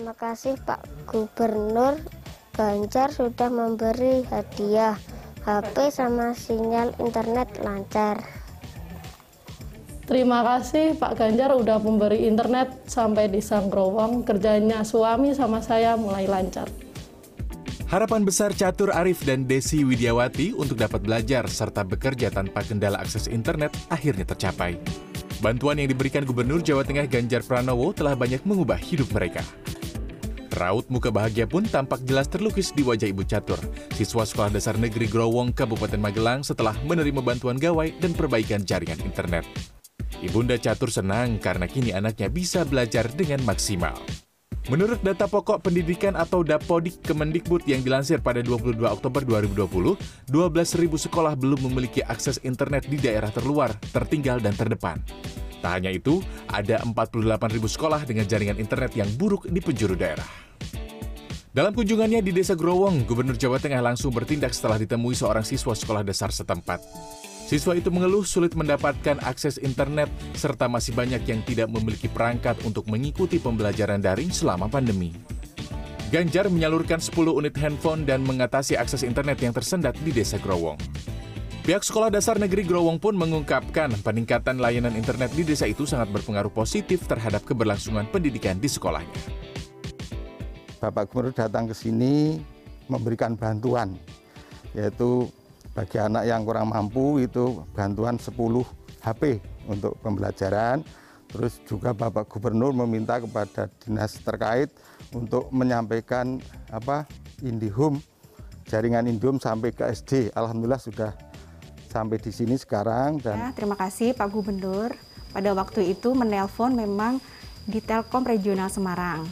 Terima kasih Pak Gubernur Ganjar sudah memberi hadiah HP sama sinyal internet lancar. Terima kasih Pak Ganjar udah memberi internet sampai di Sanggrowong. Kerjanya suami sama saya mulai lancar. Harapan besar Catur Arif dan Desi Widiawati untuk dapat belajar serta bekerja tanpa kendala akses internet akhirnya tercapai. Bantuan yang diberikan Gubernur Jawa Tengah Ganjar Pranowo telah banyak mengubah hidup mereka. Raut muka bahagia pun tampak jelas terlukis di wajah Ibu Catur, siswa Sekolah Dasar Negeri Growong, Kabupaten Magelang setelah menerima bantuan gawai dan perbaikan jaringan internet. Ibunda Catur senang karena kini anaknya bisa belajar dengan maksimal. Menurut data pokok pendidikan atau Dapodik Kemendikbud yang dilansir pada 22 Oktober 2020, 12.000 sekolah belum memiliki akses internet di daerah terluar, tertinggal, dan terdepan. Tak hanya itu, ada 48.000 sekolah dengan jaringan internet yang buruk di penjuru daerah. Dalam kunjungannya di Desa Growong, Gubernur Jawa Tengah langsung bertindak setelah ditemui seorang siswa sekolah dasar setempat. Siswa itu mengeluh sulit mendapatkan akses internet serta masih banyak yang tidak memiliki perangkat untuk mengikuti pembelajaran daring selama pandemi. Ganjar menyalurkan 10 unit handphone dan mengatasi akses internet yang tersendat di Desa Growong. Pihak Sekolah Dasar Negeri Growong pun mengungkapkan peningkatan layanan internet di desa itu sangat berpengaruh positif terhadap keberlangsungan pendidikan di sekolahnya. Bapak Gubernur datang ke sini memberikan bantuan, yaitu bagi anak yang kurang mampu itu bantuan 10 HP untuk pembelajaran. Terus juga Bapak Gubernur meminta kepada dinas terkait untuk menyampaikan apa IndiHome jaringan IndiHome sampai ke SD. Alhamdulillah sudah sampai di sini sekarang dan ya, terima kasih Pak Gubernur. Pada waktu itu menelpon memang di Telkom Regional Semarang.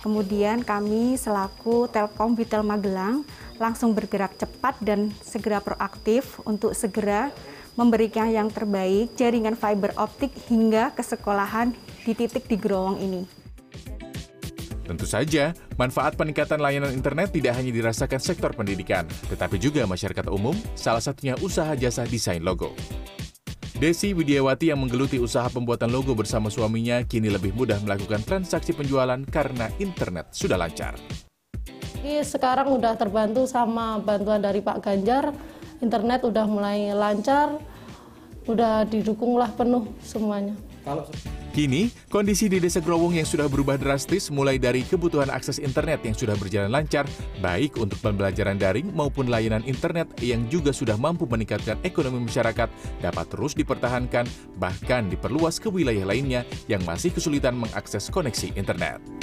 Kemudian kami selaku Telkom Vitel Magelang langsung bergerak cepat dan segera proaktif untuk segera memberikan yang terbaik jaringan fiber optik hingga ke sekolahan di titik di Growong ini. Tentu saja, manfaat peningkatan layanan internet tidak hanya dirasakan sektor pendidikan, tetapi juga masyarakat umum, salah satunya usaha jasa desain logo. Desi Widiawati yang menggeluti usaha pembuatan logo bersama suaminya kini lebih mudah melakukan transaksi penjualan karena internet sudah lancar. Jadi sekarang udah terbantu sama bantuan dari Pak Ganjar, internet udah mulai lancar, udah didukunglah penuh semuanya. Kini, kondisi di Desa Growong yang sudah berubah drastis mulai dari kebutuhan akses internet yang sudah berjalan lancar, baik untuk pembelajaran daring maupun layanan internet yang juga sudah mampu meningkatkan ekonomi masyarakat dapat terus dipertahankan, bahkan diperluas ke wilayah lainnya yang masih kesulitan mengakses koneksi internet.